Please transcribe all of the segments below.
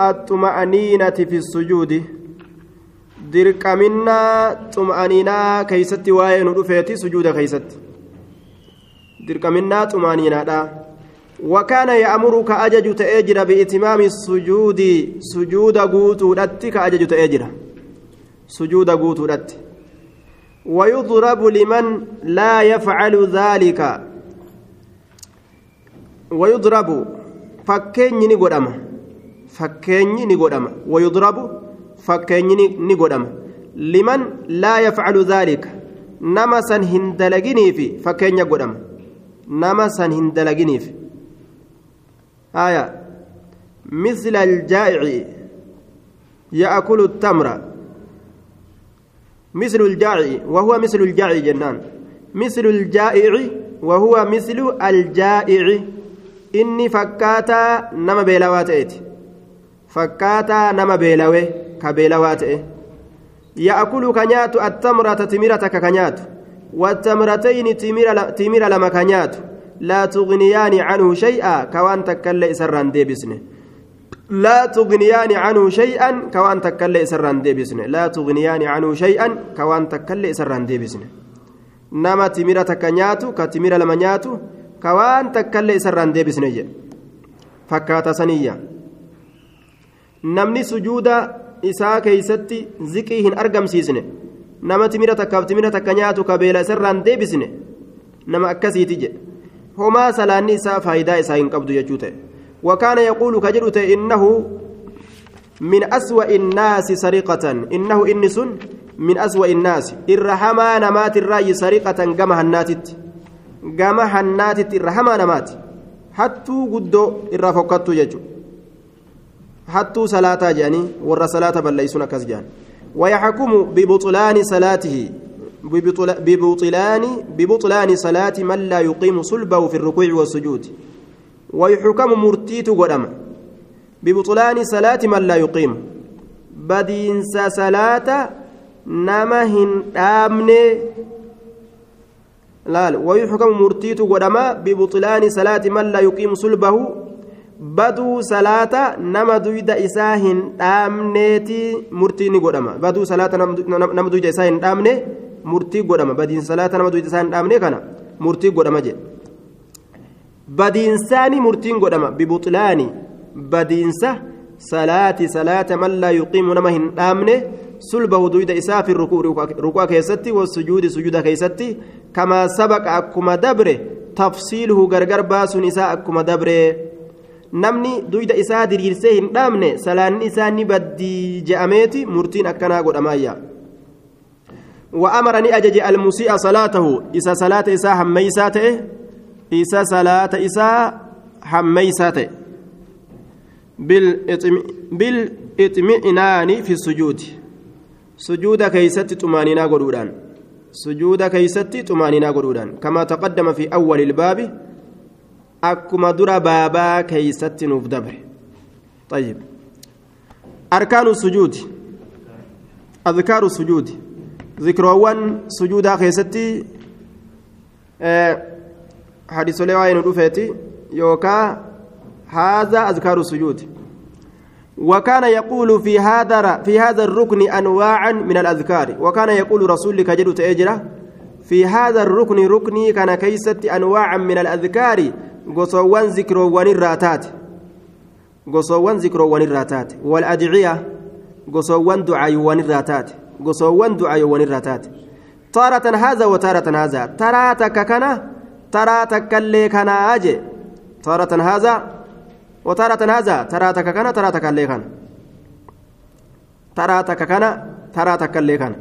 الطمأنينة في السجود xum'aniinaa keeysatti waa'ee nu dhufeeti sujuuda keeysatti dirqaminnaa xum'aniinaadha wakaana ya'muru ka ajaju ta'ee jira biitimaami sujuudi sujuuda guutuudhatti ka ajaju ta'ee jira sujuuda guutuudhatti ويضرب لمن لا يفعل ذلك ويضرب فكين نقدم فكين نقدم ويضرب fakkeenyi ni godhama liman laa yafcalu dhaalika nama san hin dalaginiifi fakkeenya godhama nama san hin dalaginiif aya misla aljaa'ici ya'kulu التمر مثل الجائع وهو مثل الجائع جنان مثل الجائع وهو مثل الجائع إني فكاتا نما بيلوات إيتي فكاتا نما بيلوي كبيلوaa ta'e يأكل كنيات التمرة تمرة كنيات والتمرتين تمر لما كنيات لا تغنيان عنه شيئا كوان تكل إسران ديبسنه لا تغنيان عنه شيئا كوان تكل إسران ديبسنه لا تغنيان عنه شيئا كوان تكل إسران ديبسنه نما تمرة كنيات كتمر لما نيات كوان تكل إسران ديبسنه فكات سنية نمني سجودا isaa keeysatti ziqii hin argamsiisne nama timira takkaaf timira takka nyaatu kabeela isarraan deebisne nama akkasiiti jedhe homaa salaanni isaa faayidaa isaa hin qabdu jechuu ta'e يقول كجرت إنه من أسوأ الناس سرقة إنه إنس من أسوأ الناس الرحمة نمات الرأي سرقة جمع الناتت جمع الناتت الرحمة نمات حتى قدو الرفقت يجو hattuu salaataa jedhanii warra salaata balleeysuun akkas ويحكم ببطلان صلاته ببطلان ببطلان صلاة من لا يقيم صلبه في الركوع والسجود ويحكم مرتيت قدم ببطلان صلاة من لا يقيم بدينس صلاة نمهن آمن لا ويحكم مرتيت قدم ببطلان صلاة من لا يقيم صلبه baduu salaata nama duyda isaa hin dhaamneeti murtii ni godhama. Baduu salaata nama duyda isaa hin dhaamne murtii godhama. Badiin salaata nama duyda isaa hin dhaamne kana murtii godhama jedhe. Badiinsaani murtiin godhama. Bibuxilaani badiinsa salaati salaata man laa yuqiimu nama hin dhaamne sulbahu duyda isaa fi ruku'a keessatti wasujuudi sujuuda keessatti kamaa sabaqa akkuma dabre tafsiiluhu gargar baasuun isaa akkuma dabre namni duyda isaa diriirsee hin dhaamne salaanni isaa ni baddii je'ameeti murtiin akkanaa godhamaayya وأمر أجج المسيء صلاته إسا صلاة إسا حميساته إسا صلاة إسا حميساته بالإطمئنان في السجود سجود كيست طمانينا قرودان سجود كيست طمانينا قرودان كما تقدم في أول الباب akkuma dura baabaa keeysatti nuuf dabre. طيب أركان السجود أذكار السجود ذكروان سجودا خيستي أه حديث لواين رفيتي يوكا هذا أذكار السجود وكان يقول في هذا في هذا الركن أنواعا من الأذكار وكان يقول رسول كجد تأجره في هذا الركن ركني كان كيست أنواعا من الأذكار gosoowwan zikroowwan irraa taate gosoowwan zikroowwan irraa taate wal adiciya gosoowwan ducaayuwwan irraa taate gosoowwan ducaayuwwan irraa taate taaratan haza wa taaratan haza taraa takka kana taraa takkallee kanaa je taaratan haza wa taaratan haza taraa takka kana taraa takkallee kana taraa takka kana taraa takkallee kana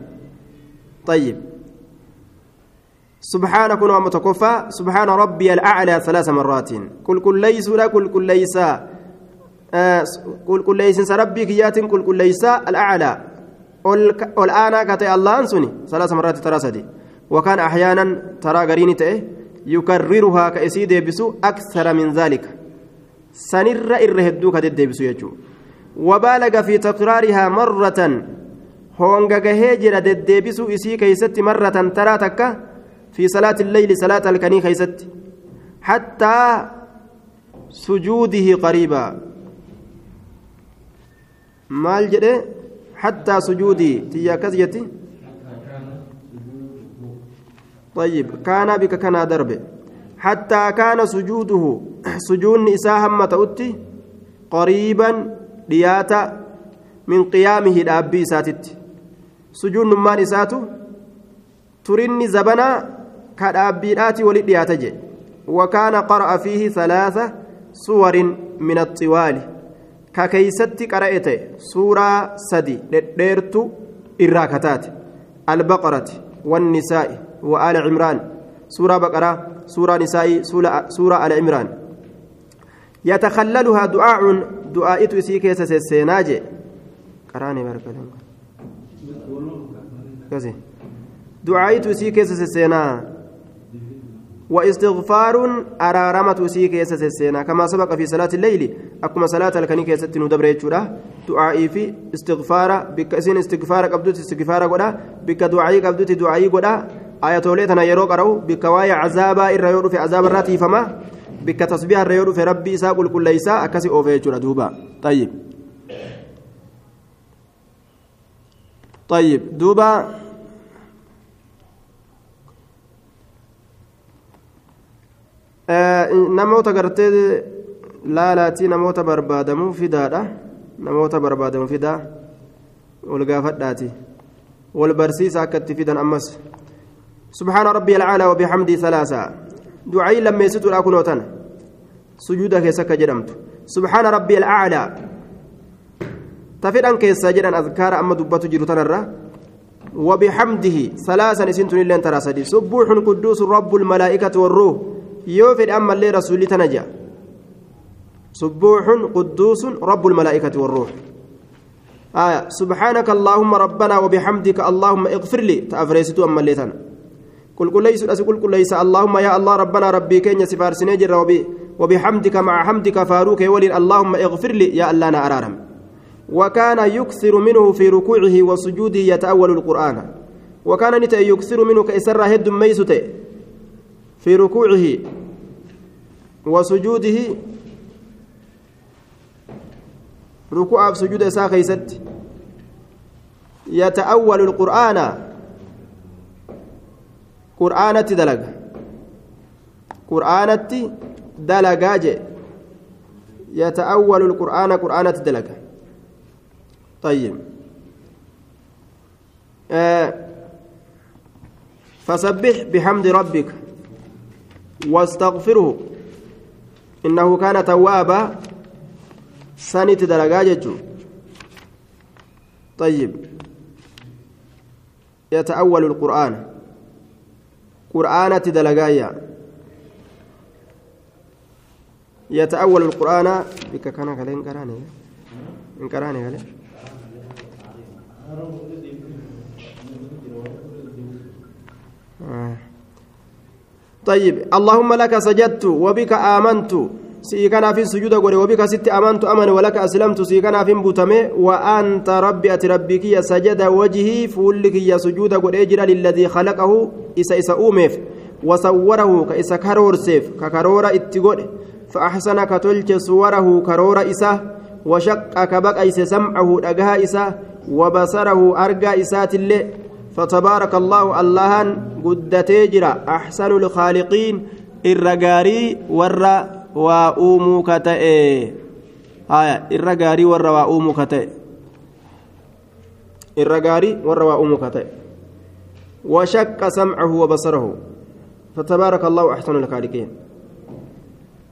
طيب سبحان كن ومتكفى سبحان ربي الأعلى ثلاث مرات. كل كل ليس لا كل كل ليس. آه كل كل ليس ربي كيات كل كل ليس الأعلى. والآن كتي الله أنسني ثلاث مرات ترى سدي. وكان أحيانا ترى قريني تأه. يكررها كأسيد يبسو أكثر من ذلك. سنر إرهدو كتد يبسو يجو. وبالغ في تكرارها مرة. هونغا هيجر ددبسو إسي كيست مرة ترى تكه في صلاة الليل صلاة الكني خيست حتى سجوده قريبا. maal jedhe hattaa sujuudii tiyya akkas طيب كان بك كان درب حتى كان سجوده. سجون نساء هم تؤتي قريبا دياتا من قيامه الأبي ساتت. سجون ما نساتو ترني زبنا كالأبيات ولدياتج وكان قرأ فيه ثلاثة صور من الطوال. ككيست قرأت سورة سدي ديرت إراكتات البقرة والنساء وآل عمران. سورة بقرة سورة نساء سورة آل عمران. يتخللها دعاء دعاء تسي كيس سيناجي قرآني بركة كذي دعاء تسي كيس سينا واستغفار أرارمة سي كيس سينا كما سبق في صلاة الليل أكما صلاة الكني كيس ندبر يجورا دعائي في استغفار بك سين استغفار قبضت استغفار قدا بك دعائي قبضت دعائي قدا tana yeroo qara'u bikka waa'ee cazaabaa irra yoo dhufe cazaaba irraa tiifama bikka tasbiiha irra yoo dhufe rabbi isaa qulqulleeysaa akkasi oofe jechuudha duuba طيب طيب دوبا namoota gartee laalaatii namoota barbaadamuu fidaadha. Namoota barbaadamuu fidaa wal gaafadhaati. Wal barsiisa akka itti fidan ammas. سبحان ربي العالى وبحمده ثلاثة دعائي لما يسيتوا الأكنوتان سجودك يسكى جرمت سبحان ربي الأعلى تفيدان كيسا جران أذكار أما دبتو جرتان الرّ وبحمده ثلاثا نسنتون اللين ترى سدي سبوح قدوس رب الملائكة والروح يوفد أما اللي رسول تنجا سبوح قدوس رب الملائكة والروح آية سبحانك اللهم ربنا وبحمدك اللهم اغفر لي تأفريستو أما اللي تنجا قل قل ليس قل قل ليس اللهم يا الله ربنا ربي كين سفار سنجر وبحمدك مع حمدك فاروك ولي اللهم اغفر لي يا الله أرارم وكان يكثر منه في ركوعه وسجوده يتأول القرآن وكان نتا يكثر منه كإسر هد ميسته في ركوعه وسجوده ركوع سجود ساخيست يتأول القرآن. dalaga qur'aanatti dalagaa jee يتأول القرآن قرآن تدلك طيب. آه فسبح بحمد ربك واستغفره. إنه كان توابا. سنة دلقاجة طيب. يتأول القرآن. قرآنة دلقايا يتأول القرآن. بك كان كلين كراني إن كراني كلين آه. طيب اللهم لك سجدت وبك آمنت. سيكنا في السجود قولي وبك ست أمنت أمن ولك أسلمت. سيكنا في بوتمي وأنت ربي أتربك يا سجد وجهي فولك يا سجود قولي جرى للذي خلقه. إسا إسا أوميف. وصوره كإسا كرور سيف ككرور اتقول فأحسن كتلج صوره كرور إسا. وشق كبق إسا سمعه أجها إسا. وبصره أرجى إسات اللي فتبارك الله اللهن قد تجرى أحسن الخالقين gaarii warra waa uumuu ka ta'e irra gaarii warra waa uumuu ka ta'e وشق سمعه وبصره. فتبارك الله أحسن الخالقين.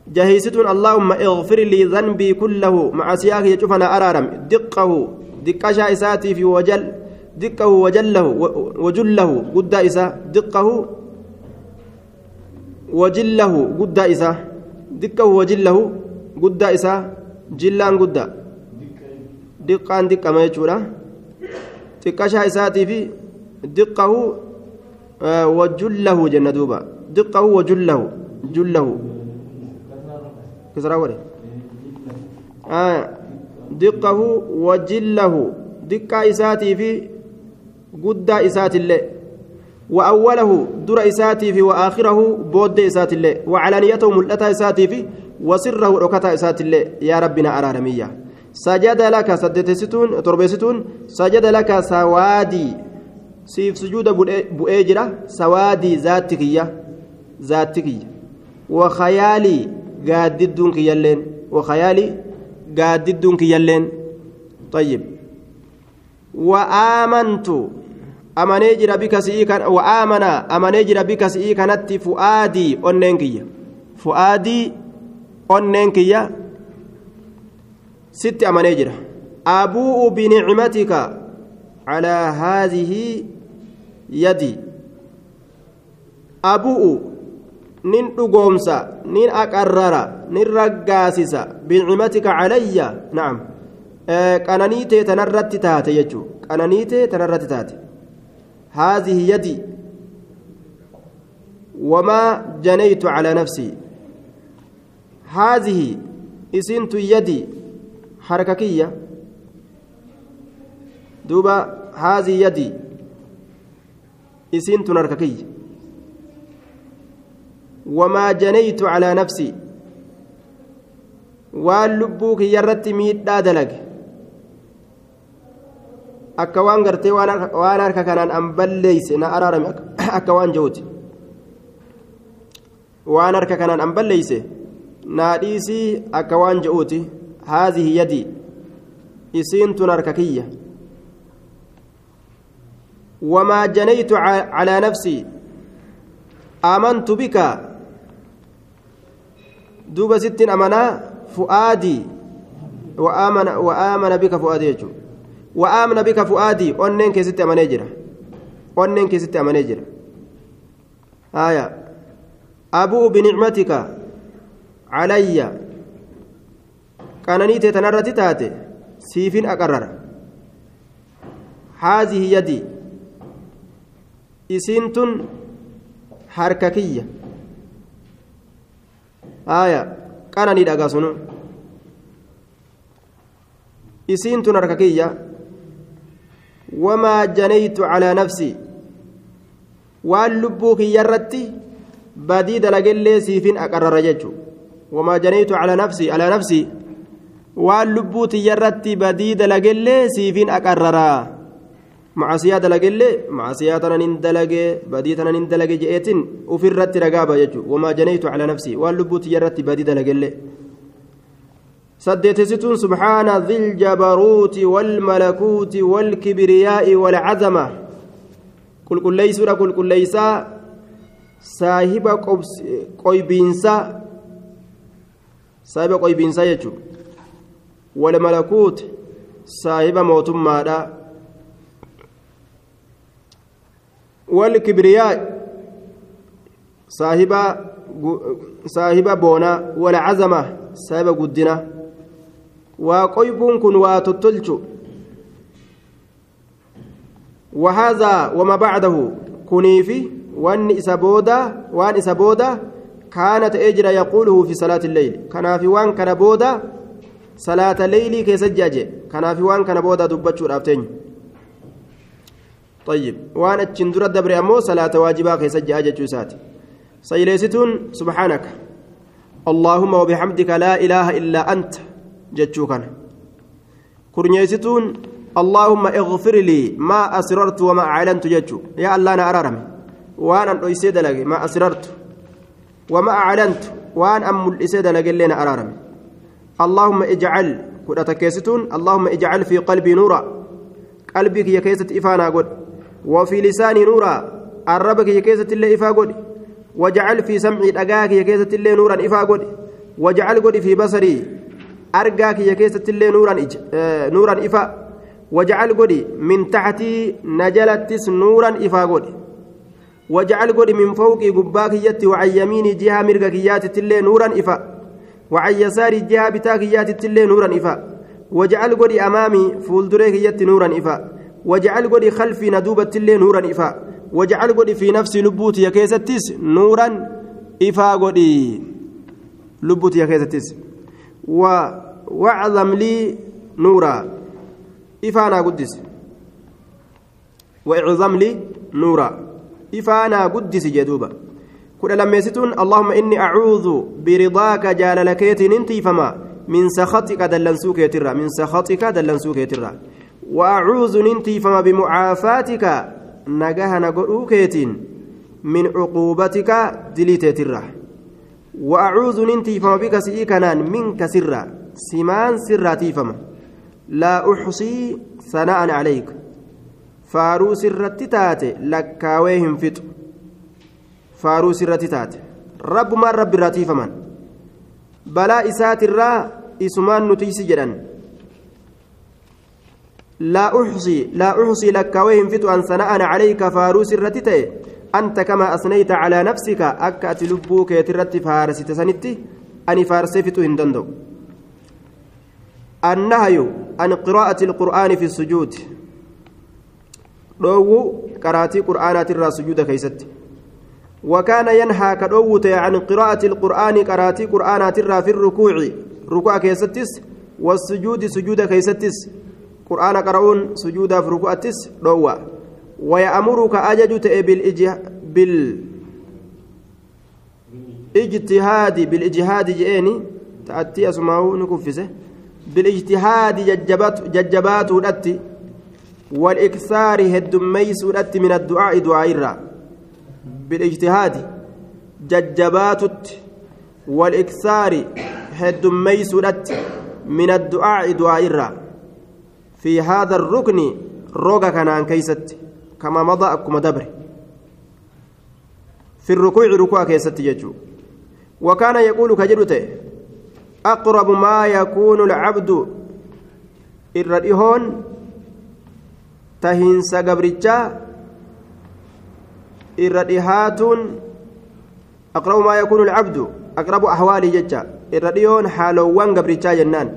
جهيستون اللهم اغفر لي ذنبي كله. مع سياق يشوفنا أرارم. دقه دقشا إساتي في وجل. دقه وجله وجله قد إسا دقه وجله قد إسا dikkahu wajillahu guddaa isaa jillaan guddaa diqqaan diqqama jechuudha xiqqashaa isaatii fi diqqahu wajullahu jenna duuba diqqahu wajullahu jullahu kisraa godhe diqqahu wajillahu diqqaa isaatii fi guddaa isaatillee وأوله در إساتي في وآخره بود إسات الله وعلانيته ملأتا إساتي في وسره ركتا إسات الله يا ربنا أرارمية سجد لك سدتستون تربستون سجد لك سوادي سيف سجود بؤجرة سوادي ذاتكية ذاتكية وخيالي قاددون كيالين وخيالي قاددون كيالين طيب وآمنت amanee jira bika si'ii kan wa'aamanaa amanee jira bika si'ii kanatti fu'aadii onneen kiyya. Fu'aadii onneen kiyya sitti amanee jira. Abuu'u binicmatika calaa haadihi yadii abuu'u nin dhugoomsa nin aqarrara nin raggaasisa binicmatika calayya. Na'am. Qananii tee tanarratti taate jechuu. Qananii tee tanarratti taate هذه يدي وما جنيت على نفسي. هذه إسنت يدي. حرككية دوبا هذه يدي. إسنت نرككية وما جنيت على نفسي. waan lubbuu miidhaa dalage akka waan gartee waan harka kanaan an balleeyse na araarame akka waan jehuuti waan harka kanaan an balleeyse naa dhiisii akka waan jehuuti haadhihi yadii isiin tun harka kiyya وما جنيت على نفسي آمنت بك دوب ست أمنا فؤادي وآمن وآمن بك فؤادي أنين كيست أمانيجرا أنين كيست أمانيجرا آية. أبو بنعمتك علي. قاننيتي تنرتي تاتي سيفين أقرر. هذه يدي. إسنتن حرككية. آية. قانني دقاسنو إسنتن حرككية. wamaa janaytu calaa nafsi waan lubbuu kiyyarratti badii dalagellee siifin aqarrara jechu wamaa janaytu calaa nafsi alaa nafsi waan lubbuu tiyyarratti badii dalagellee siifin aqarrara macasiyaa dalagellee macasiyaa tanan hin dalage badii tanan hin dalage je'eetin ufirratti ragaaba jechu wamaa janaytu calaa nafsi waan lubbuu tiyyarratti badii dalagellee سديتستون سبحان ذي الجبروت والملكوت والكبرياء والعظمة. قل قل ليس قل قل ليس. صاحب قيبينسا. صاحب قيبينسا يجو. والملكوت صاحب موتم مادا. والكبرياء صاحب صاحب بونا. والعظمة صاحب قدنا. Waa qoybuun kun waa وهذا وما بعده كنيفي وان إسابودا وان إسابودا كانت أجر يقوله في صلاة الليل كان في وان كان بودا صلاة الليل كي سجاجي كان في وان كان بودا دبتشو رافتين طيب وان اتشندر الدبر أمو صلاة واجبا كي سجاجي جوسات سيليستون سبحانك اللهم وبحمدك لا إله إلا أنت allaahumma ighfir lii maa asrartu wamaa aclantu jechuu yaa allah na araarame waan an dhoysee dalage maa asrartu wamaa aclantu waan an mul'isee dalagellee na araarame allaahumma ijcal kudha takkeessituun allaahumma ijcal fi qalbii nuura qalbii kiyya keessatti ifaa naa godhe وفي لساني نورا الرب كي كيسة اللي إفا قد واجعل في سمعي دقاك كي كيسة اللي نورا إفا قد واجعل قد في بصري argaa kiyya keessattillee nuuran ifa wajcal godhi min taxtii na jalattis nuuran ifaa godhi wajcal godhi min fawqii gubbaa kiyyatti wacan yamiinii jihaa mirga kiyyaatittillee nuuran ifa wacan yasaarii jihaa bitaa kiyyaatittillee nuuran ifa wajcal godhi amaamii fuulduree kiyyatti nuuran ifa wajcal godhi khalfii na duubattillee nuuran ifa wajcal godhi fi nafsii lubbuutiyya keessattis nuuran ifaa godhi lubbuutiyya keessattis واعظم لي نورا. إفانا قدس. وإعظم لي نورا. إفانا قدس جدوبا. كل لما يستون اللهم إني أعوذ برضاك جال لكيت انتي فما. من سخطك دلنسوك يترى. من سخطك دلنسوك يترى. وأعوذ ننتي فما بمعافاتك. نجاها نقولوكيتين من عقوبتك دليت يترى. وأعوذ ننتي فما بك سيكنان منك سرا. سمان سراتي فما لا أحصي ثناء عليك. فارو سرتي تاتي لكاويهم فتو فارو سرتي تاتي رب ما رب راتي فمن بلا إسات الرا إسمان نتيس جدا. لا أحصي لا أحصي لكاويهم فتو أن ثناء عليك فارو سرتي تاتي أنت كما أثنيت على نفسك أكأت لبوك يترتي فارسي تسنتي أني فارسي فتو هندندو النهي عن قراءة القرآن في السجود. dhoowwu qaraatii qur'aanaatirraa sujuuda keeysatti وكان ينهى كدوت عن قراءة القرآن قرأتي قرآنات الرا في الركوع. ركوع كيستس والسجود سجود كيستس. قرآن قرؤون سجود في ركوعتس دوا ويأمرك أججت بال بالاجتهاد بالاجتهاد جئني. تأتي أسماء نكفسه. بالاجتهاد ججبات ججبات ودتي والإكثار هدميس ودتي من الدعاء دعاء الرا. بالاجتهاد ججبات والإكثار هدميس ودتي من الدعاء دعاء الرا. في هذا الركن روغا كان كيست كما مضى أكما دبر. في الركوع ركوع كيست يجو. وكان يقول كجرته أقرب ما يكون العبد الرديهون تهينس قبرجا الرديهاتون أقرب ما يكون العبد أقرب أحوالي ججا الرديهون حالوان قبرجا جنان.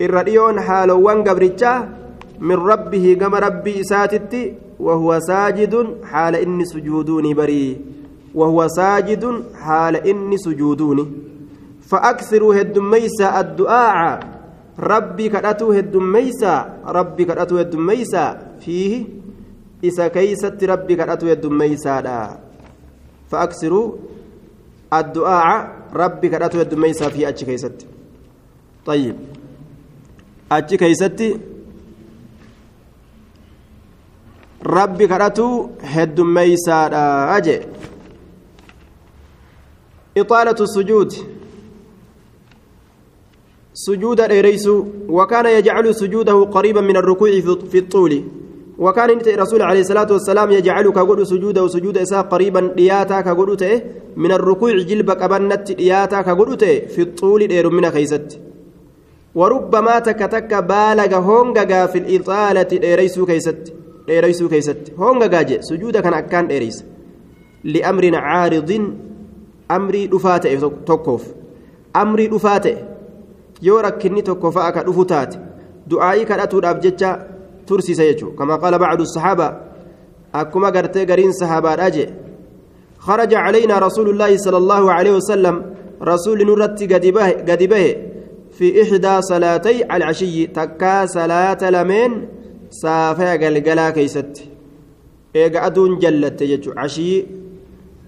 الرديهون حالوان قبرجا من ربه كما ربي ساتتي وهو ساجد حال إني سجودوني بري. وهو ساجد حال إني سجودوني. فأكثروا هدميسا الدعاء. ربي كرأتوا هدميسا ربي كرأتوا هدميسا. فيه إسا كيست ربي كرأتوا هدميسا فأكثروا الدعاء ربي كرأتوا هدميسا في أتش كيست. طيب. أتش كيستي rabbi kadhatu heddummeeysaadha aje ixaalatu sujuud سجود إريسو وكان يجعل سجوده قريبا من الركوع في الطول وكان الرسول عليه الصلاة والسلام يجعل كقول سجوده سجود إساء قريبا دياتا كقول من الركوع جلب قبنت دياتا كقول في الطول دير من خيست وربما تكتك بالغ هونغا في الإطالة إريسو كيست honga gaaje sujuuda kana akkaan dheereysa. Liamrin caaridin amrii dhufaa ta'e tokkoof. Amrii dhufaa ta'e yoo rakkinni tokko fa'a ka dhufu taate du'aa'ii kadhatuudhaaf jecha tursiisa jechuudha kama qaala bacdu saxaaba akkuma gartee gariin saxaabaadhaa jee خرج علينا رسول الله صلى الله عليه وسلم رسول نرتي قد به في إحدى صلاتي العشي تكا صلاة لمن saafaya galgalaa keeysatti eega aduun jallatte jechuun ashii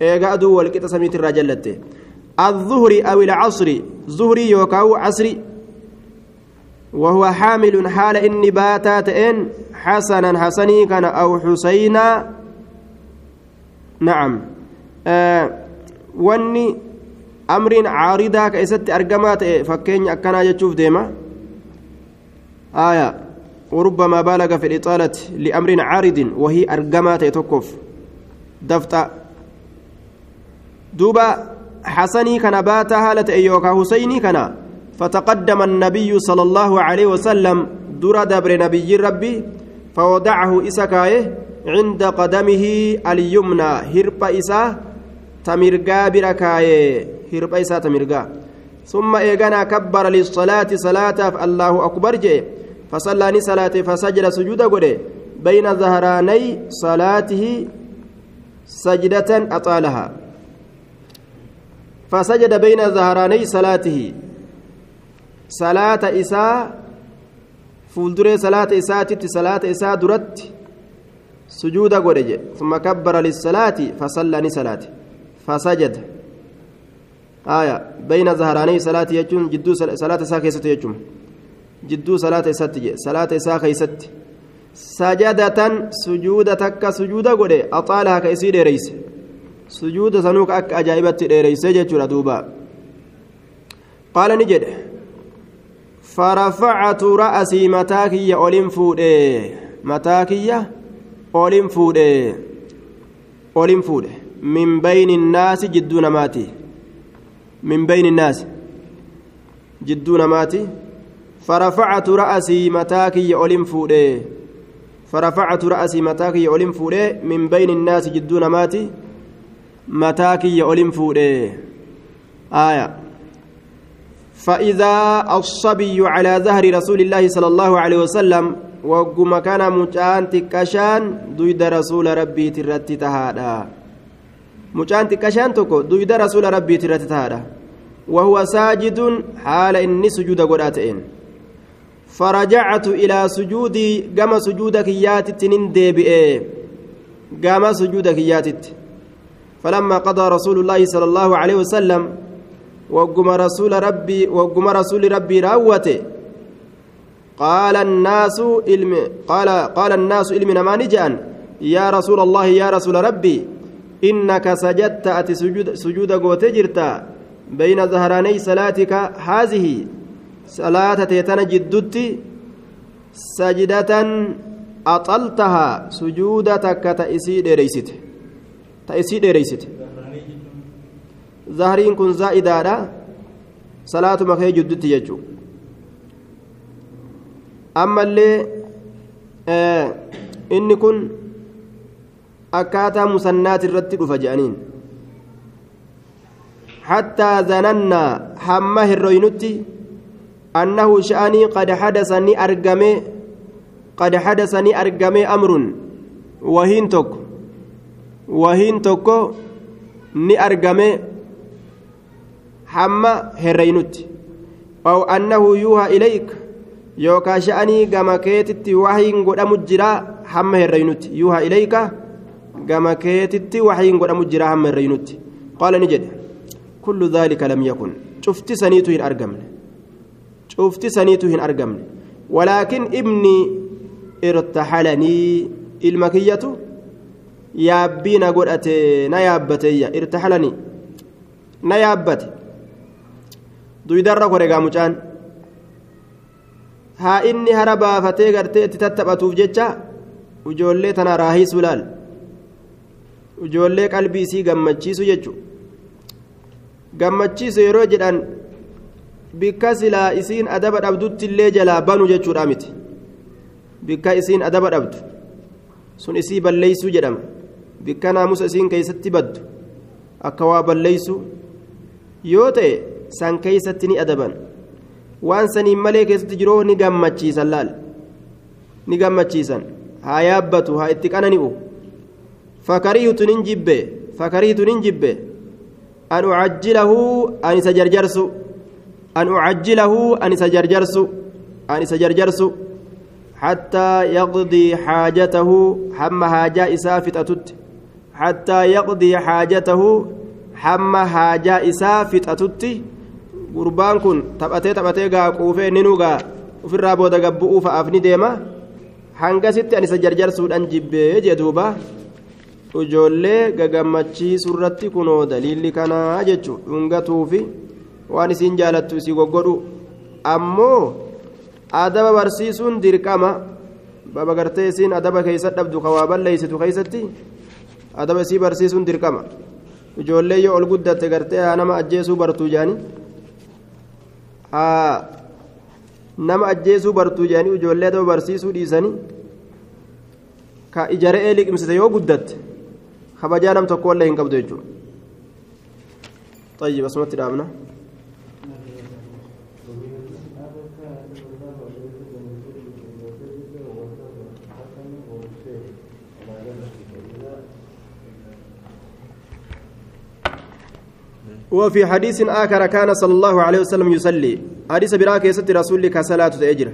eega aduu walqixa samiitirraa jallatte الظهر أو العصر ظهري يوكاو عصري. وهو حامل حال إني باتات إن حسنا حسني كان أو حسينا. نعم. آه واني أمر عارضة كيست أرقمات. فكين أكنا يتشوف ديما. آية. وربما بالغ في الإطالة لأمر عارض وهي أرجمات يتوقف. دفتا دوبا. حسني كان بات هالة أيوكا حسيني كان فتقدم النبي صلى الله عليه وسلم در دبر نبي ربي فوضعه إسكايه عند قدمه اليمنى هرب إسا تمرقا بركايه هرب إسا تمرقا ثم إيغانا كبر للصلاة صلاة الله أكبر جيه فصلى صلاة فسجد سجود قده بين ظهراني صلاته سجدة أطالها. فسجد بين ظهراني صلاته. صلاة إساء فولدري صلاة إساء تت صلاة إساء درت. سجود قده ثم كبر للصلاة فصلى صلاة فسجد. آية. بين ظهراني صلاة يجون جدو صلاة ساكي ست يجون. جدو صلاة ست صلاة ساكي ست سجدة سجودة تك سجودة قولي أطالها كيسير سجود سنوك أك أجائبة ريس جتشورا دوبا قال نجد فرفعت رأسي متاكي أولين فودي متاكي أولين فودي أولين فودي من بين الناس جدون ماتي من بين الناس جدون ماتي فرفعت رأسي متاكي أولين فودي فرفعت رأسي متاكي أولين فودي من بين الناس جدون ماتي متاكي أولين فودي آية فإذا الصبي على ظهر رسول الله صلى الله عليه وسلم وقم كان مجان تكشان دويد رسول ربي ترت تهادا مجان تكشان تكو دويد رسول ربي ترت تهادا وهو ساجد حال إني سجود قراتين فرجعت إلى سجودي قام سجودك ياتت نندبئ قام سجودك ياتت فلما قضى رسول الله صلى الله عليه وسلم wagguma rasuula rabbii wagguma rasuuli rabbii raawwate qaala annaasu ilmi qaala qaala annaasu ilmi namaa ni je'an yaa rasuula allahi yaa rasuula rabbii innaka sajadta ati sujuuda gootee jirta bayna zahraanay salaatika haazihi salaata teetana jiddutti sajdatan axaltahaa sujuuda takka dheereysite ta isii dheereysite zahriin kun zaa'idaadha salaatuma kee jiddutti jechuu ammallee inni kun akkaataa musannaati irratti dhufa je'aniin hattaa zanannaa hamma hirroynutti annahu sha'anii qad hadasa ni argame qad hadasa ni argame amrun wahiin tokko wahiin tokko ni argame hamma herreynutti aw annahu yuuhaa ilayk yookaa sha'anii gama keetitti wahiin godhamu jira hamma herreynutti yuuhaa ilayka gama keetitti wahiin godhamu jira hamma herreynutti qaala ni jedhe kullu dhaalika lam yakun cufti saniitu hin argamne cufti saniitu hin argamne walaakin ibni irtaxalanii ilma kiyyatu yaabbii na godhate na yaabbateeyya. Irtaxalanii na yaabbate. Duydarra koregaa mucaan haa inni hara baafatee gartee itti tattaphatuuf jecha ijoollee tana raahiisuu laal ijoollee qalbii isii gammachiisu jechu. Gammachiisu yeroo jedhan bikka silaa isiin adaba dhabdutti illee jalaa banu jechuudha miti. Bikka isiin adaba dhabdu. Sun isii balleeysuu jedhama bikka naamusa isiin keeysatti baddu akka waa balleeysu yoo ta'e san keeysatti ni adaban waan saniin malee keessatti jiroo ni gammachiisan laal ni gammachiisan haa yaabbatu haa itti qanani'u fakariihtu nin jibbe fakariihtu nin jibbe an ucajjilahu an isa jarjarsu an ucajjilahu an isa jarjarsu an isa jarjarsu حتى يقضي حاجته حم حاجة إسافة حتى يقضي حاجته حم حاجة إسافة gurbaan kun taphatee taphatee gaa quufee inni nugaa ofirraa booda gabbu'uu fa'aaf ni deema hangasitti an isa jarjarsuudhaan jibbee jee duuba ijoollee gagammachiisuu irratti kunoo daliilli kanaa jechuun dhungatuufi waan isiin jaalattu isii goggodhu ammoo adaba barsiisuun dirqama baba gartee isiin adaba keessa dhabdu kawaa balleeysitu keessatti adaba isii barsiisuun dirqama ijoollee yoo ol guddatte gartee haa nama ajjeesuu bartuu jaanii haa nama ajjeesuu bartuu jaanii ijoollee adaba barsiisuu dhiisanii ka ija re'ee liqimsite yoo guddatte kabajaa nam tokko illee hin qabdu jechuudha طيب اسمعت دامنا وفي حديث آخر كان صلى الله عليه وسلم يصلي. حديث براك يسد رسول كصلاة تأجر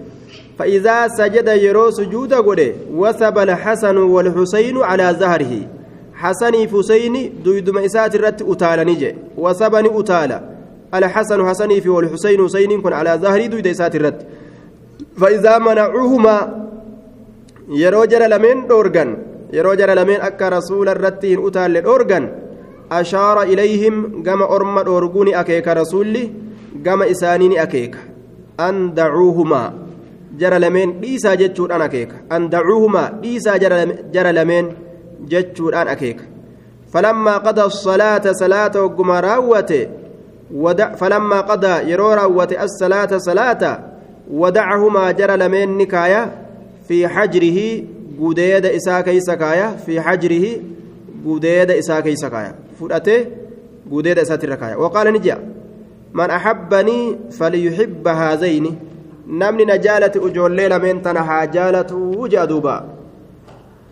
فإذا سجد يرو سجود قده وثب الحسن والحسين على ظهره. حسني فسيني دويدما إسات الرت أتالا نجي. وثبني أتالا. الحسن حسني في والحسين حسين كن على ظهر دويد إسات الرد فإذا منعوهما يرو جرى لمن دورغن. يرو جرى لمن أكا رسول الرتين أتال لدورغن أشار إليهم كما أرمى دورغوني أكيك رسولي كما إسانيني أكيك. أن دعوهما جرى لمن ديسا جتشور أنا أكيك. أن دعوهما ديسا جرى لمن جتشور أنا أكيك. فلما قضى الصلاة صلاة وقم راوته ودع فلما قضى يرو راوته الصلاة صلاة ودعهما جرى لمن نكايا في حجره قديد إسا كيس كايا في حجره قديد إسا كيس كايا فؤته قديد إسا تركايا وقال نجا من أحبني فليحب هذين. نمني نجالة أجولي لمن تنها جالة وجادوبا